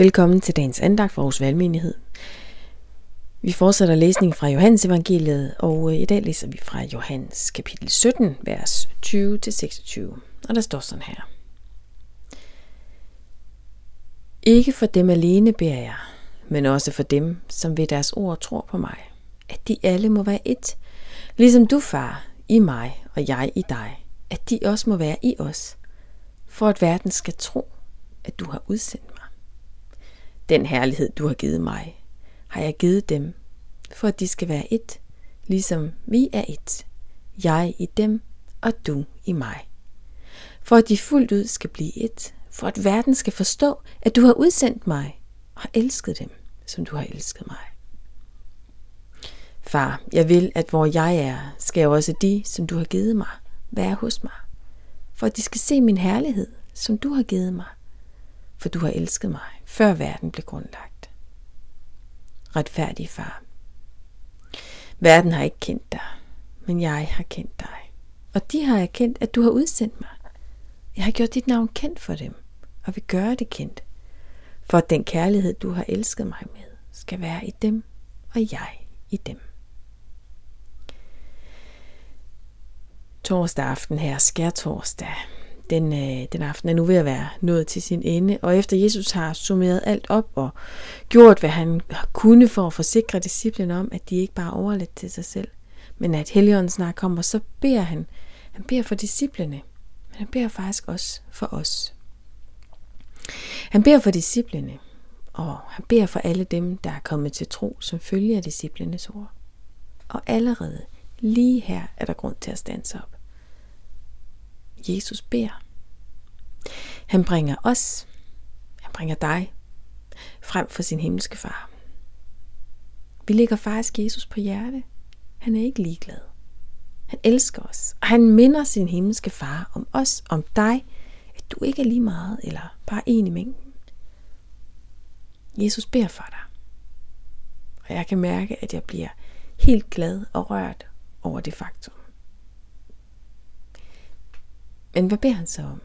Velkommen til dagens andagt for Aarhus Valgmenighed. Vi fortsætter læsningen fra Johannes evangeliet, og øh, i dag læser vi fra Johannes kapitel 17, vers 20-26. Og der står sådan her. Ikke for dem alene beder jeg, men også for dem, som ved deres ord tror på mig, at de alle må være et, ligesom du, far, i mig og jeg i dig, at de også må være i os, for at verden skal tro, at du har udsendt mig. Den herlighed, du har givet mig, har jeg givet dem, for at de skal være et, ligesom vi er et. Jeg i dem, og du i mig. For at de fuldt ud skal blive et, for at verden skal forstå, at du har udsendt mig og elsket dem, som du har elsket mig. Far, jeg vil, at hvor jeg er, skal også de, som du har givet mig, være hos mig, for at de skal se min herlighed, som du har givet mig, for du har elsket mig, før verden blev grundlagt. Retfærdig far. Verden har ikke kendt dig, men jeg har kendt dig. Og de har erkendt, at du har udsendt mig. Jeg har gjort dit navn kendt for dem, og vil gøre det kendt, for at den kærlighed, du har elsket mig med, skal være i dem, og jeg i dem. Torsdag aften her, skærtorsdag, den, øh, den aften er nu ved at være nået til sin ende, og efter Jesus har summeret alt op og gjort, hvad han kunne for at forsikre disciplene om, at de ikke bare overladt til sig selv, men at Helligånden snart kommer, så beder han, han beder for disciplene, men han beder faktisk også for os. Han beder for disciplene, og han beder for alle dem, der er kommet til tro, som følger disciplenes ord. Og allerede lige her er der grund til at stands op. Jesus beder. Han bringer os, han bringer dig, frem for sin himmelske far. Vi lægger faktisk Jesus på hjerte. Han er ikke ligeglad. Han elsker os, og han minder sin himmelske far om os, om dig, at du ikke er lige meget, eller bare en i mængden. Jesus beder for dig. Og jeg kan mærke, at jeg bliver helt glad og rørt over det faktum. Men hvad beder han så om?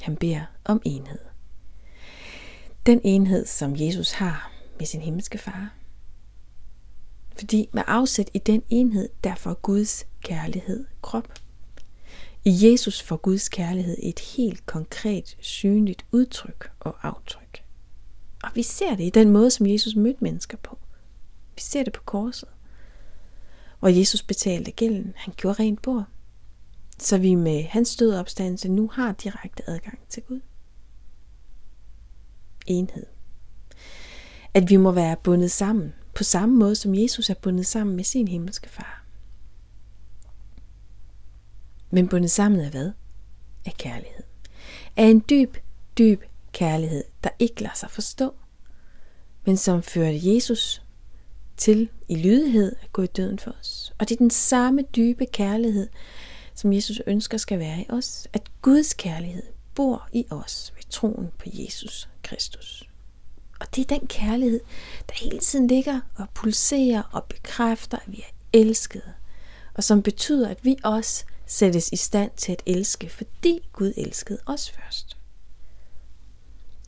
Han beder om enhed. Den enhed, som Jesus har med sin himmelske far. Fordi med afsæt i den enhed, der får Guds kærlighed krop. I Jesus får Guds kærlighed et helt konkret, synligt udtryk og aftryk. Og vi ser det i den måde, som Jesus mødte mennesker på. Vi ser det på korset. Hvor Jesus betalte gælden. Han gjorde rent bord så vi med hans død opstandelse nu har direkte adgang til Gud. Enhed. At vi må være bundet sammen, på samme måde som Jesus er bundet sammen med sin himmelske far. Men bundet sammen af hvad? Af kærlighed. Af en dyb, dyb kærlighed, der ikke lader sig forstå, men som førte Jesus til i lydighed at gå i døden for os. Og det er den samme dybe kærlighed, som Jesus ønsker skal være i os, at Guds kærlighed bor i os ved troen på Jesus Kristus. Og det er den kærlighed, der hele tiden ligger og pulserer og bekræfter, at vi er elskede, og som betyder, at vi også sættes i stand til at elske, fordi Gud elskede os først.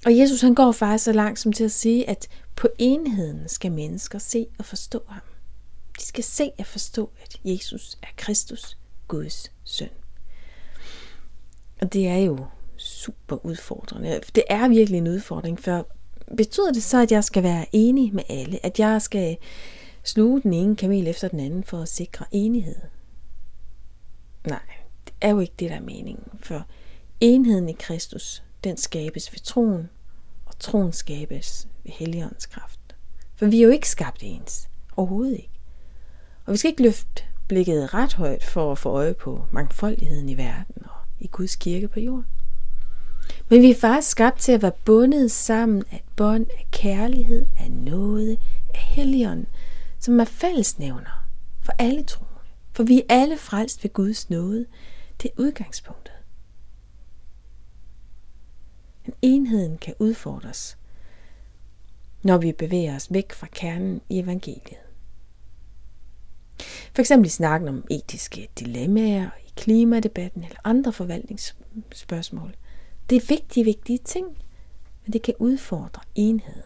Og Jesus han går faktisk så langt som til at sige, at på enheden skal mennesker se og forstå ham. De skal se og forstå, at Jesus er Kristus, Guds søn. Og det er jo super udfordrende. Det er virkelig en udfordring, for betyder det så, at jeg skal være enig med alle? At jeg skal sluge den ene kamel efter den anden for at sikre enighed? Nej, det er jo ikke det, der er meningen. For enheden i Kristus, den skabes ved troen, og troen skabes ved Helligåndens kraft. For vi er jo ikke skabt ens. Overhovedet ikke. Og vi skal ikke løfte blikket ret højt for at få øje på mangfoldigheden i verden og i Guds kirke på jorden. Men vi er faktisk skabt til at være bundet sammen af et bånd af kærlighed, af nåde, af helligånd, som er fællesnævner for alle troende. For vi er alle frelst ved Guds nåde. Det er udgangspunktet. Men enheden kan udfordres, når vi bevæger os væk fra kernen i evangeliet. For eksempel i snakken om etiske dilemmaer, i klimadebatten eller andre forvaltningsspørgsmål. Det er vigtige, vigtige ting. men det kan udfordre enheden.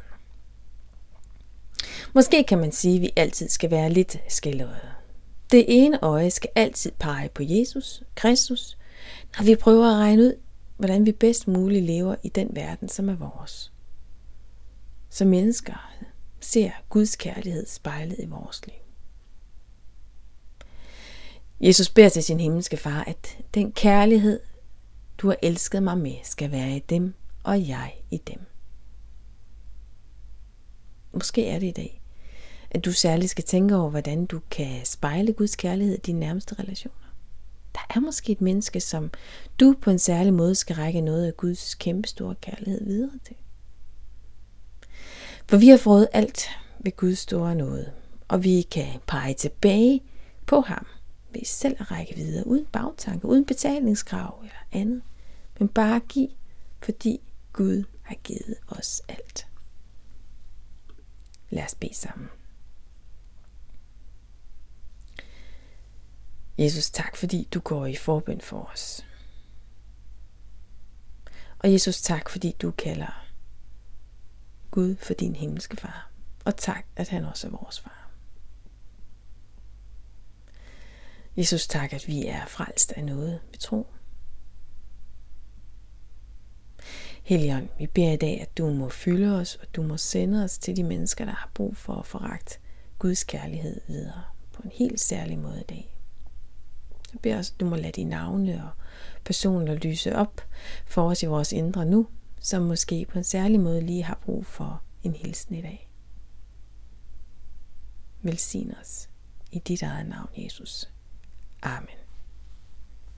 Måske kan man sige, at vi altid skal være lidt skældrede. Det ene øje skal altid pege på Jesus, Kristus, når vi prøver at regne ud, hvordan vi bedst muligt lever i den verden, som er vores. Som mennesker ser Guds kærlighed spejlet i vores liv. Jesus beder til sin himmelske far, at den kærlighed, du har elsket mig med, skal være i dem, og jeg i dem. Måske er det i dag, at du særligt skal tænke over, hvordan du kan spejle Guds kærlighed i dine nærmeste relationer. Der er måske et menneske, som du på en særlig måde skal række noget af Guds kæmpestore kærlighed videre til. For vi har fået alt ved Guds store nåde, og vi kan pege tilbage på ham ved selv at række videre, uden bagtanke, uden betalingskrav eller andet, men bare give, fordi Gud har givet os alt. Lad os bede sammen. Jesus, tak fordi du går i forbøn for os. Og Jesus, tak fordi du kalder Gud for din himmelske far. Og tak, at han også er vores far. Jesus, tak, at vi er frelst af noget, vi tro. Helion, vi beder i dag, at du må fylde os, og du må sende os til de mennesker, der har brug for at foragt Guds kærlighed videre på en helt særlig måde i dag. Jeg beder os, at du må lade dine navne og personer lyse op for os i vores indre nu, som måske på en særlig måde lige har brug for en hilsen i dag. Velsign os i dit eget navn, Jesus. Amen.